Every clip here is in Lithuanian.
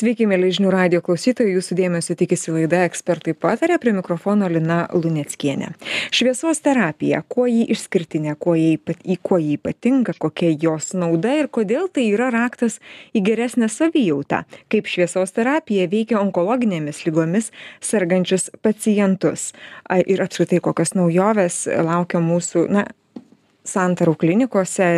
Sveiki, mėly žinių radio klausytojai, jūsų dėmesio tikisi laida ekspertai patarė prie mikrofono Lina Luneckienė. Šviesos terapija, kuo jį išskirtinė, kuo jį, į kuo jį ypatinga, kokia jos nauda ir kodėl tai yra raktas į geresnę savijautą, kaip šviesos terapija veikia onkologinėmis lygomis sergančius pacientus ir apskritai kokios naujovės laukia mūsų, na, santarų klinikose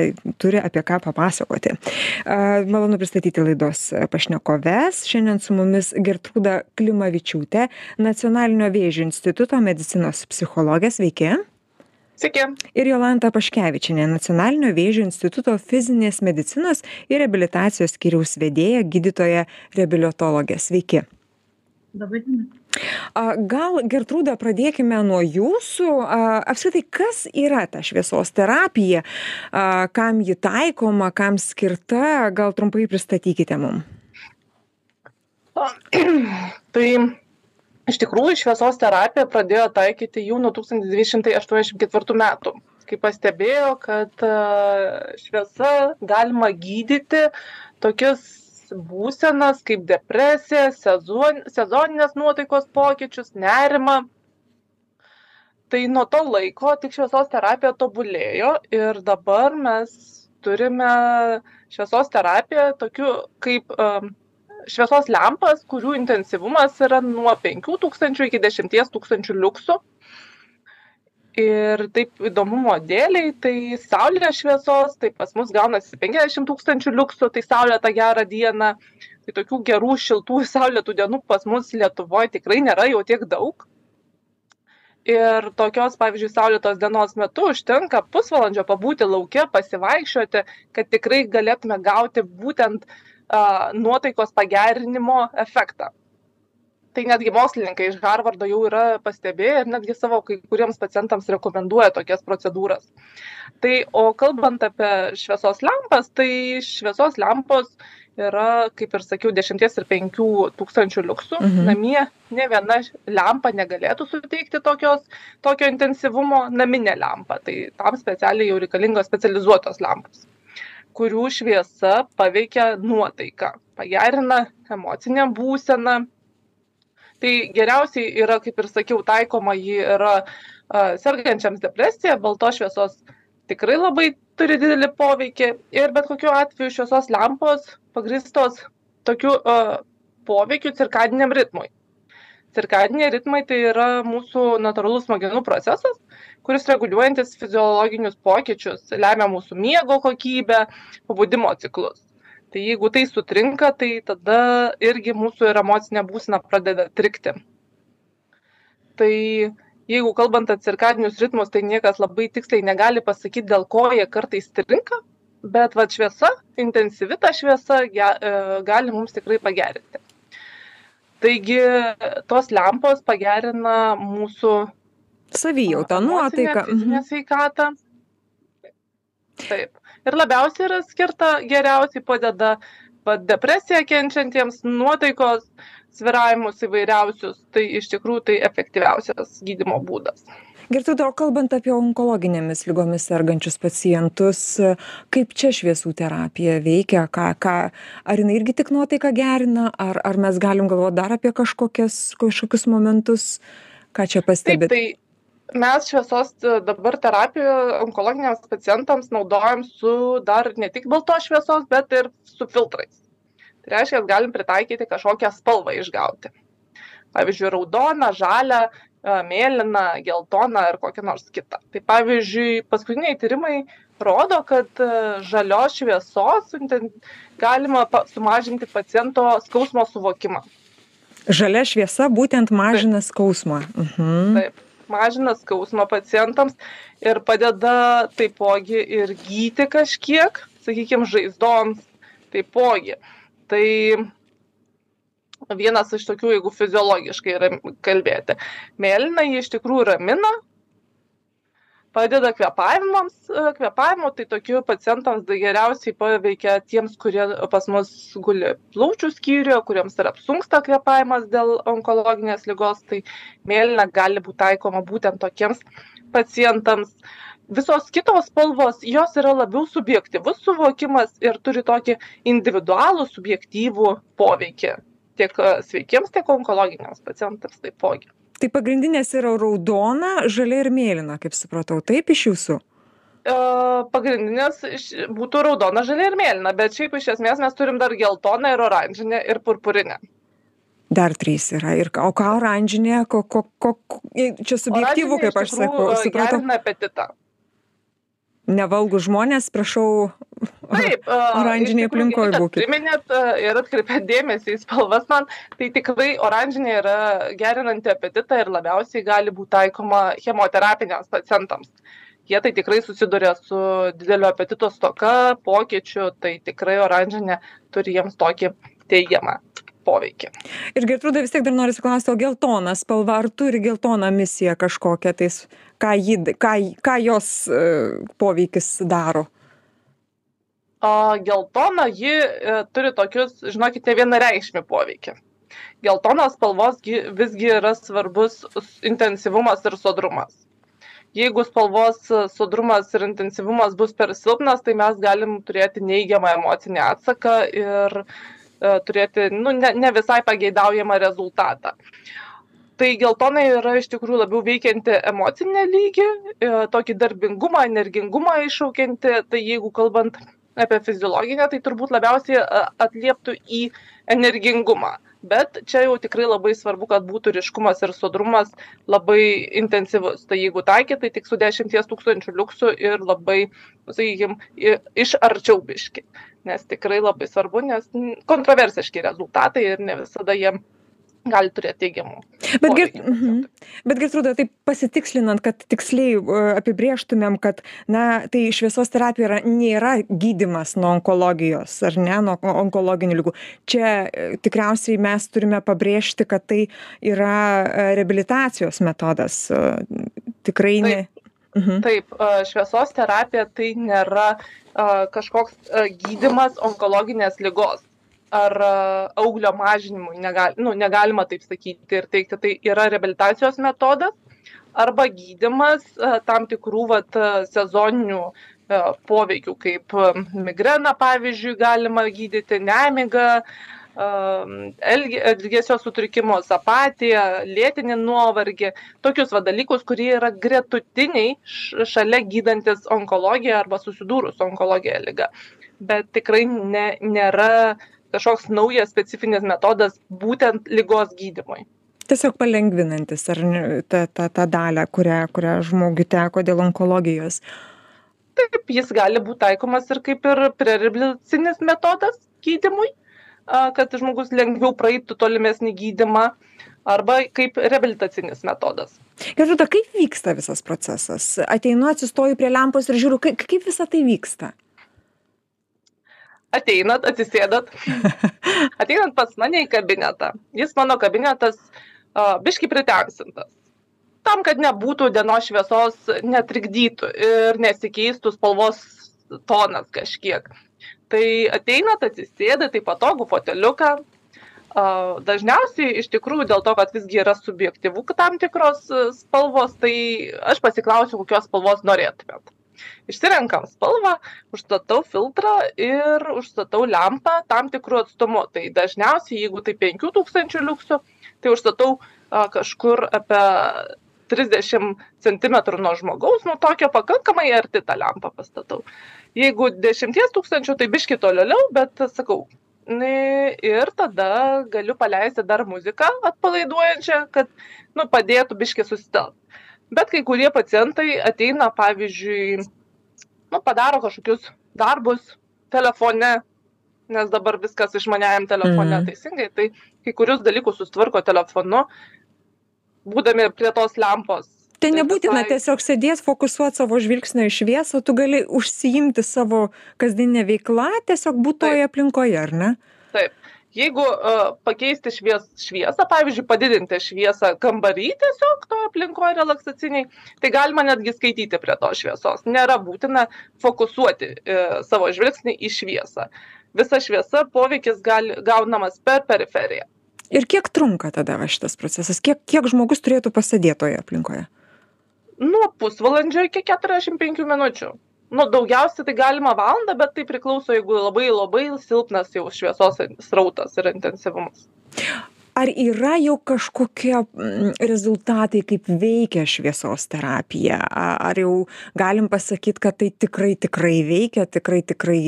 turi apie ką papasakoti. Malonu pristatyti laidos pašnekoves. Šiandien su mumis Gertrūda Klimavičiūtė, Nacionalinio vėžio instituto medicinos psichologė. Sveiki. Sveiki. Ir Jolanta Paškevičinė, Nacionalinio vėžio instituto fizinės medicinos ir rehabilitacijos skyriaus vedėja, gydytoja reabilitologė. Sveiki. Labai diena. Gal, Gertrūda, pradėkime nuo jūsų. Apskritai, kas yra ta šviesos terapija, kam ji taikoma, kam skirta, gal trumpai pristatykite mums. Tai iš tikrųjų šviesos terapiją pradėjo taikyti jau nuo 1284 metų, kai pastebėjo, kad šviesa galima gydyti tokius būsenas kaip depresija, sezon, sezoninės nuotaikos pokyčius, nerimą. Tai nuo to laiko tik šviesos terapija tobulėjo ir dabar mes turime šviesos terapiją tokiu kaip um, šviesos lempas, kurių intensyvumas yra nuo 5000 iki 10 000 liuksų ir taip įdomumo dėlei tai saulės šviesos tai pas mus gaunasi penkiasdešim tūkstančių liuksų tai saulėtą gerą dieną. Tai tokių gerų šiltų saulėtų dienų pas mus lietuvoj tikrai nėra jau tiek daug. Ir tokios pavyzdžiui saulėtos dienos metu užtenka pusvalandžio pabūti lauke pasivaikščioti kad tikrai galėtume gauti būtent a, nuotaikos pagerinimo efektą tai netgi mokslininkai iš harvardo jau yra pastebėję ir netgi savo kai kuriems pacientams rekomenduoja tokias procedūras. Tai o kalbant apie šviesos lempas tai šviesos lempos yra kaip ir sakiau dešimties ir penkių tūkstančių liuksų. Mhm. namie ne viena lempa negalėtų suteikti tokios tokio intensyvumo. Naminė lempa tai tam specialiai jau reikalingos specializuotos lempos kurių šviesa paveikia nuotaiką pagerina emocinę būseną tai geriausiai yra kaip ir sakiau taikoma ji yra sergančiams depresija baltos šviesos tikrai labai turi didelį poveikį ir bet kokiu atveju šviesos lempos pagristos tokiu poveikiu cirkadiniam ritmui. Cirkadiniai ritmai tai yra mūsų natūralus smegenų procesas, kuris reguliuojantis fiziologinius pokyčius, lemia mūsų miego kokybę, pabudimo ciklus tai jeigu tai sutrinka tai tada irgi mūsų ir emocinė būsena pradeda trikti. Tai jeigu kalbant apie cirkadinius ritmus tai niekas labai tiksliai negali pasakyt dėl ko jie kartais stringa bet vat šviesa intensyvi ta šviesa ge e, gali mums tikrai pagerinti. Taigi tos lempos pagerina mūsų savijautą nuotaiką fizinę sveikatą. Taip ir labiausiai yra skirta geriausiai padeda depresiją kenčiantiems nuotaikos svyravimus įvairiausius. Tai iš tikrųjų tai efektyviausias gydymo būdas. Gertrūda o kalbant apie onkologinėmis ligomis sergančius pacientus kaip čia šviesų terapija veikia? Ką ką ar jinai irgi tik nuotaiką gerina? Ar ar mes galim galvot dar apie kažkokias kažkokius momentus? Ką čia pastebit? tai mes šviesos e, dabar terapiją onkologiniams pacientams naudojam su dar ne tik baltos šviesos bet ir su filtrais. Tai reiškia galim pritaikyti kažkokią spalvą išgauti. Pavyzdžiui raudoną žalią e, mėlyną geltoną ir kokią nors kitą. Tai pavyzdžiui paskutiniai tyrimai rodo kad e, žalios šviesos galima sumažinti paciento skausmo suvokimą. Žalia šviesa būtent mažina skausmą. Mhm. taip mažina skausmą pacientams ir padeda taipogi ir gyti kažkiek, sakykime, žaizdoms taipogi. Tai vienas iš tokių, jeigu fiziologiškai kalbėti. Mėlyna jį iš tikrųjų ramina, padeda kvėpavimams e, kvėpavimo tai tokių pacientams geriausiai paveikia tiems kurie pas mus guli plaučių skyriuje kuriems ir apsunksta kvėpavimas dėl onkologinės ligos tai mėlyna gali būt taikoma būtent tokiems pacientams visos kitos spalvos jos yra labiau subjektyvus suvokimas ir turi tokį individualų subjektyvų poveikį tiek e, sveikiems, tiek onkologiniams pacientams taipogi. Tai pagrindinės yra raudona, žalia ir mėlyna, kaip supratau, taip iš jūsų? E, pagrindinės būtų raudona, žalia ir mėlyna, bet šiaip iš esmės mes turim dar geltoną ir oranžinę ir purpurinę. Dar trys yra. Ir, o ką oranžinė, ko, ko, ko, čia subjektyvu, kaip aš sakau, supratau. Gerina apetitą. Nevalgų žmonės, prašau, Taip, oranžiniai aplinkoje būkite. Priminėt ir atkreipėt dėmesį į spalvas man, tai tikrai oranžinė yra gerinanti apetitą ir labiausiai gali būti taikoma chemoterapiniams pacientams. Jie tai tikrai susiduria su didelio apetito stoka, pokyčiu, tai tikrai oranžinė turi jiems tokį teigiamą poveikį. Ir Gertrūda vis tiek dar noriu klausti, o geltona spalva, ar turi geltoną misiją kažkokią, tai ką, jį, ką, ką jos uh, poveikis daro? O geltona, ji e, turi tokius, žinokite, vienareikšmį poveikį. Geltonos spalvos visgi yra svarbus intensyvumas ir sodrumas. Jeigu spalvos sodrumas ir intensyvumas bus per silpnas, tai mes galim turėti neigiamą emocinį atsaką ir uh, E, turėti nu, ne, ne visai pageidaujamą rezultatą. Tai geltonai yra iš tikrųjų labiau veikianti emocinę lygį, e, tokį darbingumą, energingumą iššaukianti. Tai jeigu kalbant apie fiziologinę, tai turbūt labiausiai e, atlieptų į energingumą. Bet čia jau tikrai labai svarbu, kad būtų ryškumas ir sodrumas labai intensyvus. Tai jeigu taikė, tai tik su 10 tūkstančių liuksų ir labai, sakykime, iš arčiau biški nes tikrai labai svarbu, nes kontroversiški rezultatai ir ne visada jie gali turėti teigiamų. Bet, ger, mhm. bet Gertrūda, tai pasitikslinant, kad tiksliai uh, apibrieštumėm, kad na, tai šviesos terapija yra, nėra gydimas nuo onkologijos ar ne, nuo onkologinių lygų. Čia uh, tikriausiai mes turime pabrėžti, kad tai yra uh, reabilitacijos metodas. Tikrai ne. Taip. Mhm. Taip, šviesos terapija tai nėra kažkoks gydimas onkologinės lygos ar auglio mažinimui, negal, nu, negalima taip sakyti ir teikti, tai yra rehabilitacijos metodas arba gydimas tam tikrų vat, sezoninių poveikių, kaip migrena, pavyzdžiui, galima gydyti nemigą, elgesio sutrikimus, apatiją, lėtinį nuovargį, tokius va dalykus, kurie yra gretutiniai šalia gydantis onkologiją arba susidūrus su onkologija lyga. Bet tikrai ne, nėra kažkoks naujas specifinis metodas būtent lygos gydimui. Tiesiog palengvinantis ar tą, tą, tą dalę, kurią, kurią žmogui teko dėl onkologijos. Taip, jis gali būti taikomas ir kaip ir prereabilicinis metodas gydimui, kad žmogus lengviau praeitų tolimesnį gydimą arba kaip reabilitacinis metodas. Gerūda, kaip vyksta visas procesas? Ateinu, atsistoju prie lempos ir žiūriu, kaip, kaip visa tai vyksta? Ateinat, atsisėdat, ateinat pas mane į kabinetą. Jis mano kabinetas uh, biški pritemsintas. Tam, kad nebūtų dienos šviesos, netrikdytų ir nesikeistų spalvos tonas kažkiek tai ateinat atsisėdat į patogų foteliuką Dažniausiai iš tikrųjų dėl to, kad visgi yra subjektyvų tam tikros spalvos, tai aš pasiklausiu, kokios spalvos norėtumėt. Išsirenkam spalvą, užstatau filtrą ir užstatau lempą tam tikrų atstumų. Tai dažniausiai, jeigu tai 5000 liuksų, tai užstatau kažkur apie 30 cm nuo žmogaus, nu tokio pakankamai arti tą lempą pastatau. Jeigu 10 tūkstančių, tai biški toliau, bet sakau, ir tada galiu paleisti dar muziką atpalaiduojančią, kad nu, padėtų biški susitelkti. Bet kai kurie pacientai ateina, pavyzdžiui, nu, padaro kažkokius darbus telefone, nes dabar viskas išmaniajam telefone mm. teisingai, tai kai kurius dalykus sustvarko telefonu, būdami prie tos lempos. Tai nebūtina tiesiog sėdėt fokusuot savo žvilgsnio į šviesą tu gali užsiimti savo kasdienine veikla tiesiog būt toj aplinkoje ar ne? taip jeigu uh, pakeisti švies, šviesą, pavyzdžiui, padidinti šviesą kambarį tiesiog to aplinkoje relaksaciniai, tai galima netgi skaityti prie to šviesos. Nėra būtina fokusuoti uh, savo žvilgsnį į šviesą. Visa šviesa poveikis gali, gaunamas per periferiją. Ir kiek trunka tada šitas procesas? Kiek, kiek žmogus turėtų pasėdėtoje aplinkoje? nuo pusvalandžio iki keturiasdešim penkių minučių nu daugiausiai tai galima valandą bet tai priklauso jeigu labai labai silpnas jau šviesos srautas ir intensyvumas. Ar yra jau kažkokie mm, rezultatai kaip veikia šviesos terapija? Ar jau galim pasakyt kad tai tikrai tikrai veikia tikrai tikrai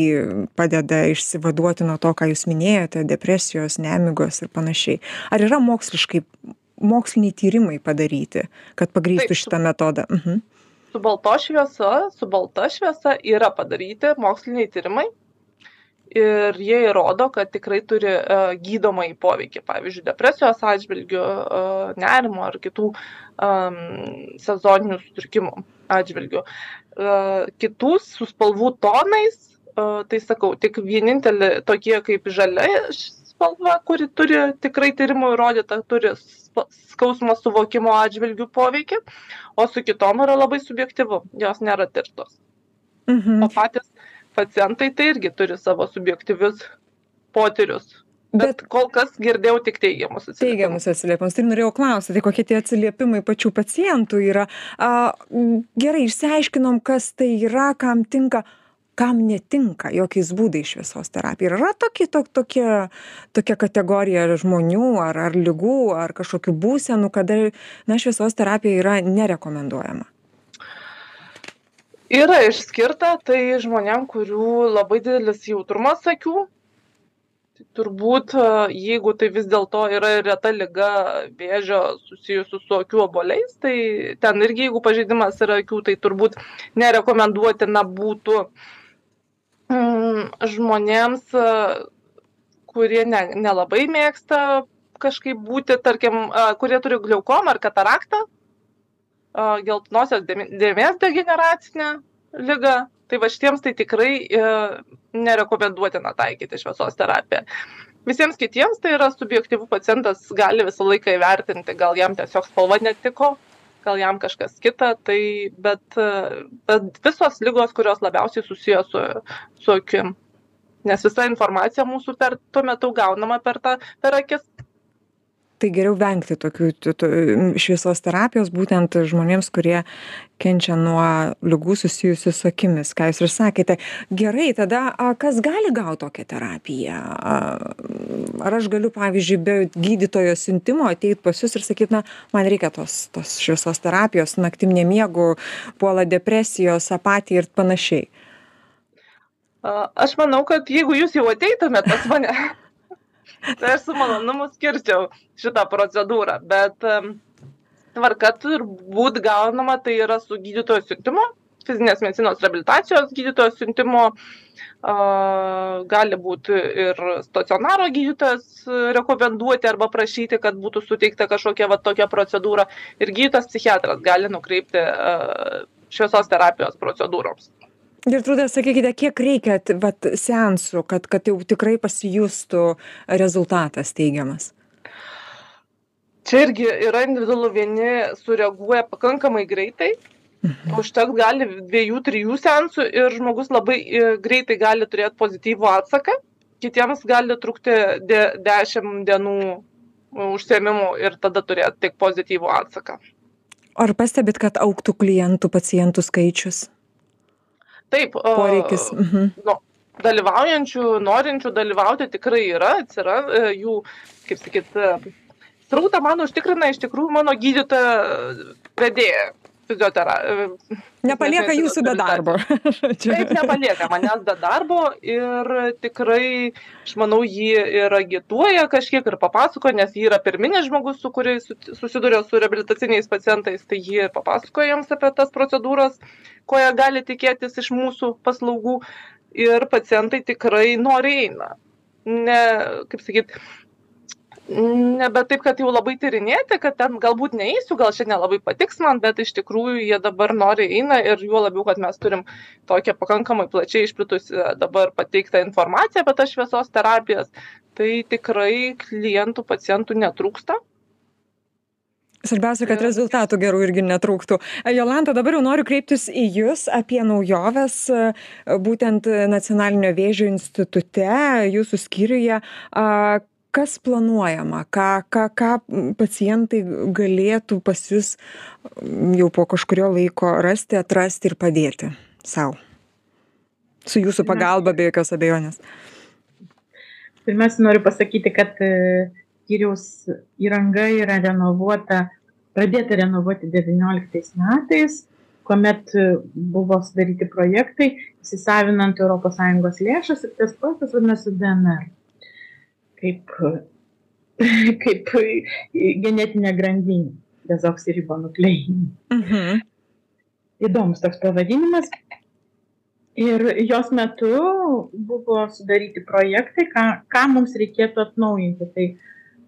padeda išsivaduoti nuo to ką jūs minėjote depresijos nemigos ir panašiai? Ar yra moksliškai moksliniai tyrimai padaryti kad pagrįstų šitą metodą? Mhm. Su baltos šviesa su balta šviesa yra padaryti moksliniai tyrimai ir jie įrodo, kad tikrai turi uh, gydomąjį poveikį, pavyzdžiui, depresijos atžvilgių, uh, nerimo ar kitų um, sezoninių sutrikimų atžvilgių. Uh, kitus su spalvų tonais, uh, tai sakau, tik vienintelį tokie kaip žalia spalva, kuri turi tikrai tyrimų įrodyta, turi skausmo suvokimo atžvilgių poveikį, o su kitom yra labai subjektivu, jos nėra tirtos. Mhm. O patys pacientai tai irgi turi savo subjektyvius potyrius. Bet, bet kol kas girdėjau tik teigiamus atsiliepimus. Teigiamus atsiliepimus. Tai norėjau klausyti, tai kokie tie atsiliepimai pačių pacientų yra. A, gerai, išsiaiškinom, kas tai yra, kam tinka, kam netinka jokiais būdais šviesos terapija. Ir yra tokie, to, tokie, tokia kategorija žmonių ar, ar lygų ar kažkokių būsenų, kada na, šviesos terapija yra nerekomenduojama yra išskirta tai žmonėm kurių labai didelis jautrumas akių turbūt jeigu tai vis dėlto yra reta liga vėžio susijusių su akių obuoliais tai ten irgi jeigu pažeidimas yra akių tai turbūt nerekomenduotina būtų mm, žmonėms kurie ne, nelabai mėgsta kažkaip būti, tarkim, kurie turi glaukomą ar kataraktą, geltonosios dėmės degeneracinę ligą. Tai va šitiems tai tikrai e, nerekomenduotina taikyti šviesos terapiją. Visiems kitiems tai yra subjektyvų pacientas gali visą laiką įvertinti, gal jam tiesiog spalva netiko, gal jam kažkas kita, tai bet, bet visos lygos, kurios labiausiai susijęs su, su akim. Nes visa informacija mūsų per, tuo metu gaunama per, tą, per akis tai geriau vengti tokių šviesos terapijos būtent žmonėms kurie kenčia nuo ligų susijusių su akimis ką jūs ir sakėte. Gerai tada a kas gali gaut tokią terapiją? A ar aš galiu pavyzdžiui be gydytojo siuntimo ateit pas jus ir sakyt na man reikia tos tos šviesos terapijos naktim nemiegu puola depresijos apatija ir panašiai? Aš manau, kad jeigu jūs jau ateitumėt pas mane, tai aš su malonumu skirčiau šitą procedūrą, bet tvarka turbūt gaunama tai yra su gydytojo siuntimu, fizinės medicinos rehabilitacijos gydytojo siuntimo, gali būti ir stacionaro gydytojas rekomenduoti arba prašyti, kad būtų suteikta kažkokia va tokia procedūra ir gydytojas psichiatras gali nukreipti šviesos terapijos procedūroms gertrūda sakykite kiek reikia vat seansų kad kad jau tikrai pasijustų rezultatas teigiamas? Čia irgi yra individualu vieni sureaguoja pakankamai greitai. Mhm. užteks gali dviejų trijų seansų ir žmogus labai e, greitai gali turėt pozityvų atsaką. Kitiems gali trukti de dešim dienų užsiėmimų ir tada turėt tik pozityvų atsaką. Ar pastebit kad augtų klientų pacientų skaičius Taip. Poreikis. Mhm. Nu, dalyvaujančių, norinčių dalyvauti tikrai yra, atsiranda e, jų, kaip sakyt, e, srautą man užtikrina iš tikrųjų mano gydytoja vedėja fizioterapija. Nepalieka jūsų be darbo. Taip, nepalieka manęs be darbo ir tikrai, aš manau, jį ir agituoja kažkiek ir papasako, nes jį yra pirminis žmogus, su kuriais susiduria su rehabilitaciniais pacientais, tai jį ir papasakoja jiems apie tas procedūras, ko jie gali tikėtis iš mūsų paslaugų ir pacientai tikrai nori eina. Ne, kaip sakyt, nebe taip kad jau labai tyrinėti kad ten galbūt neisiu gal čia nelabai patiks man bet iš tikrųjų jie dabar noriai eina ir juo labiau kad mes turim tokią pakankamai plačiai išplitusią dabar pateiktą informaciją apie tas šviesos terapijas tai tikrai klientų pacientų netrūksta. Svarbiausia, kad rezultatų gerų irgi netrūktų. Jolanta, dabar jau noriu kreiptis į Jūs apie naujoves, būtent Nacionalinio vėžio institute, Jūsų skyriuje kas planuojama ką ką ką pacientai galėtų pas jus jau po kažkurio laiko rasti atrasti ir padėti sau su jūsų pagalba be jokios abejonės pirmiausia noriu pasakyti kad e, skyriaus įranga yra renovuota, pradėta renovuoti 19 metais, kuomet buvo sudaryti projektai, įsisavinant ES lėšas ir tas projektas vadinasi DNR. Kaip, kaip genetinė grandinė, dezoksiribonukleinė. Mhm. Įdomus toks pavadinimas. Ir jos metu buvo sudaryti projektai, ką, ką mums reikėtų atnaujinti. Tai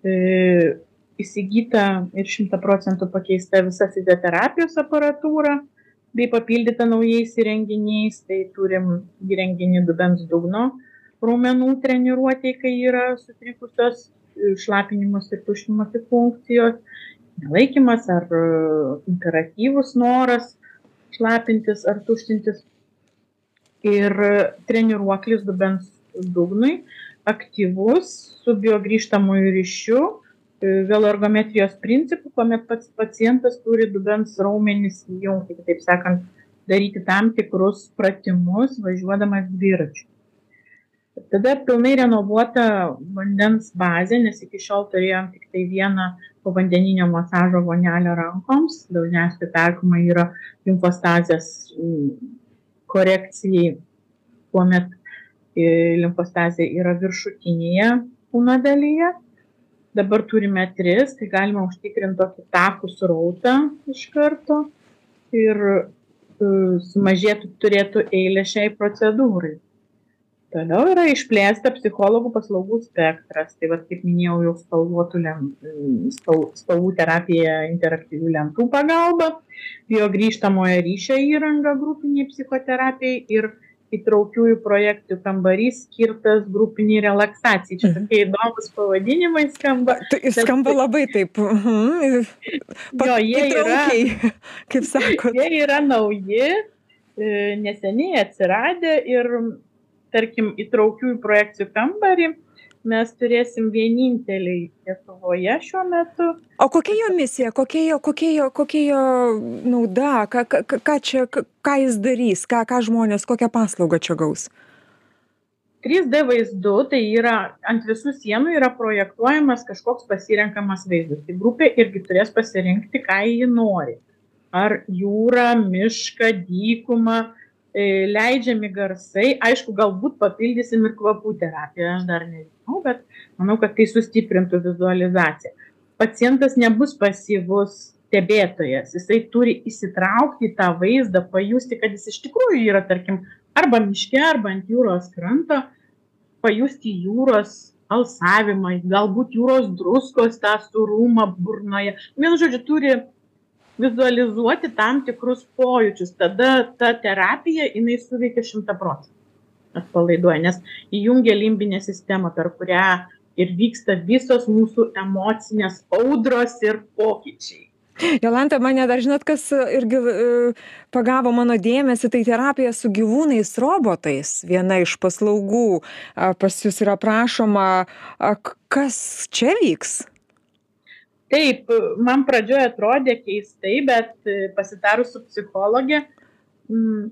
e, įsigyta ir šimta procentų pakeista visa fizioterapijos aparatūra bei papildyta naujais įrenginiais. Tai turim įrenginį dubens dugno raumenų treniruotėjai, kai yra sutrikusios šlapinimas ir tuštinimas funkcijos, nelaikimas ar imperatyvus noras šlapintis ar tuštintis ir treniruoklis dubens dugnui aktyvus su biogrįžtamuoju ryšiu e, veloergometrijos principu, kuomet pats pacientas turi dubens raumenis įjungti, kitaip sakant, daryti tam tikrus pratimus važiuodamas dviračiu. Tada pilnai renovuota vandens bazė, nes iki šiol turėjom tik tai vieną povandeninio masažo vonelę rankoms, dažniausiai taikoma yra limfostazės korekcijai, kuomet e, limfostazė yra viršutinėje kūno dalyje. Dabar turime tris, tai galima užtikrinti tokį takų srautą iš karto ir e, sumažėtų, turėtų eilę šiai procedūrai. Toliau yra išplėsta psichologų paslaugų spektras. Tai vad, kaip minėjau, jau spalvotų lem, spal, spalvų terapija interaktyvių lentų pagalba, biogrįžtamojo ryšio įranga grupiniai psichoterapijai ir įtraukiųjų projektų kambarys skirtas grupiniai relaksacijai. Čia tokie įdomus pavadinimai skamba. Tai skamba bet, labai taip. Mhm. jo, jie yra, kaip sakot. Jie yra nauji, e, neseniai atsiradę ir, tarkim, įtraukiųjų projekcijų kambarį mes turėsim vieninteliai Lietuvoje šiuo metu. O kokia jo misija, kokia jo, kokia jo, kokia jo nauda, ką, ką, ką, čia, ką jis darys, ką, ką žmonės, kokią paslaugą čia gaus? 3D vaizdu, tai yra ant visų sienų yra projektuojamas kažkoks pasirenkamas vaizdas. Tai grupė irgi turės pasirinkti, ką jį nori. Ar jūrą, mišką, dykumą, leidžiami garsai, aišku, galbūt papildysim ir kvapų terapiją, aš dar nežinau, bet manau, kad tai sustiprintų vizualizaciją. Pacientas nebus pasyvus stebėtojas, jisai turi įsitraukti į tą vaizdą, pajusti, kad jis iš tikrųjų yra, tarkim, arba miške, arba ant jūros kranto, pajusti jūros alsavimą, galbūt jūros druskos tą surumą burnoje. Vienu žodžiu, turi vizualizuoti tam tikrus pojūčius. Tada ta terapija, jinai suveikia šimta procentų. Atpalaiduoja, nes įjungia limbinę sistemą, per kurią ir vyksta visos mūsų emocinės audros ir pokyčiai. Jolanta, mane dar žinot, kas irgi uh, pagavo mano dėmesį, tai terapija su gyvūnais robotais. Viena iš paslaugų pas jūs yra prašoma, kas čia vyks? Taip man pradžioj atrodė keistai bet e, pasitarus su psichologe mm,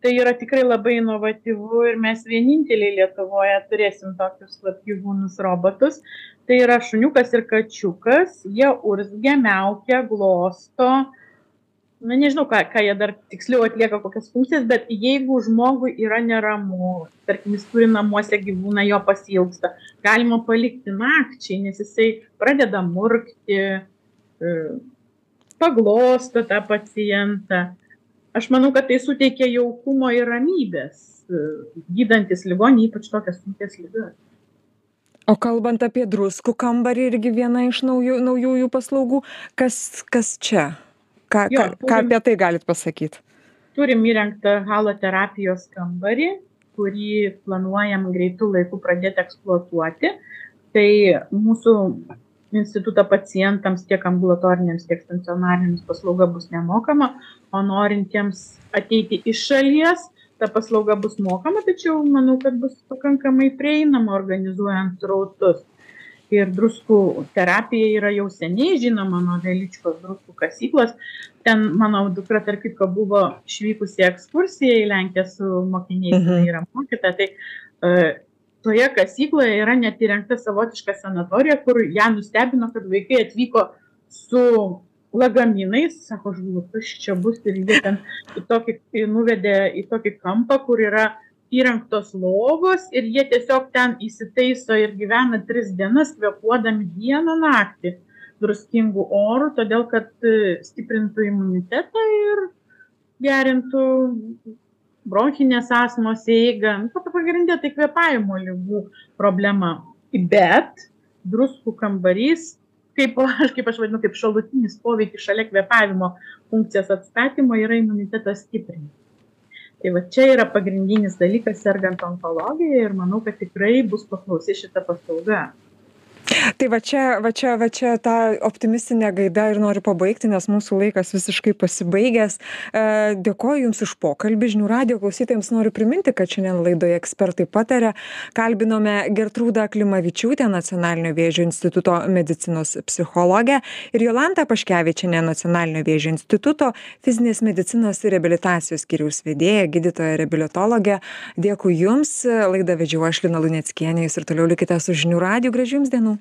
tai yra tikrai labai inovatyvu ir mes vieninteliai Lietuvoje turėsim tokius vat, gyvūnus robotus. Tai yra šuniukas ir kačiukas, jie urzgia, meukia, glosto, na nežinau ką ką jie dar tiksliau atlieka kokias funkcijas bet jeigu žmogui yra neramu tarkim jis turi namuose gyvūną jo pasiilgsta galima palikti nakčiai nes jisai pradeda murkti e, paglosto tą pacientą. Aš manau kad tai suteikia jaukumo ir ramybės e, gydantis ligonį ypač tokias sunkias ligas. O kalbant apie druskų kambarį irgi viena iš naujų naujųjų paslaugų kas kas čia ką, jo, ką, ką apie tai galit pasakyti? Turim įrengtą haloterapijos kambarį, kurį planuojam greitų laikų pradėti eksploatuoti. Tai mūsų instituto pacientams tiek ambulatoriniams, tiek stacionariniams paslauga bus nemokama, o norintiems ateiti iš šalies, ta paslauga bus mokama, tačiau manau, kad bus pakankamai prieinama organizuojant rautus ir druskų terapija yra jau seniai žinoma nuo Veličkos druskų kasyklos. Ten mano dukra, tarp kitko, buvo išvykusi ekskursija į Lenkiją su mokiniais, mhm. yra mokyta. Tai uh, toje kasykloje yra net įrengta savotiška sanatorija, kur ją nustebino, kad vaikai atvyko su lagaminais, sako, žinau, kas čia bus ir jie ten į tokį, nuvedė į tokį kampą, kur yra įrengtos lovos ir jie tiesiog ten įsitaiso ir gyvena tris dienas, kvepuodami dieną naktį druskingų orų, todėl kad e, stiprintų imunitetą ir gerintų bronchinės asmos eigą. Nu, pagrindė tai kvepavimo lygų problema. Bet druskų kambarys, kaip aš, kaip aš vadinu, kaip šalutinis poveikis šalia kvepavimo funkcijos atstatymo yra imunitetas stiprinimas. Tai va čia yra pagrindinis dalykas sergant onkologija ir manau, kad tikrai bus paklausi šita paslauga tai va čia va čia va čia ta optimistine gaida ir noriu pabaigti nes mūsų laikas visiškai pasibaigęs. E, dėkoju jums už pokalbį. Žinių radijo klausytojams noriu priminti kad šiandien laidoje ekspertai pataria. Kalbinome gertrūdą klimavičiūtę nacionalinio vėžio instituto medicinos psichologę ir jolantą paškevičienę nacionalinio vėžio instituto fizinės medicinos ir reabilitacijos skyriaus vedėją gydytoją reabilitologę. Dėkui jums. Laidą vedžiau aš lina luneckienė. Jūs ir toliau likite su žinių radiju gražių jums dienų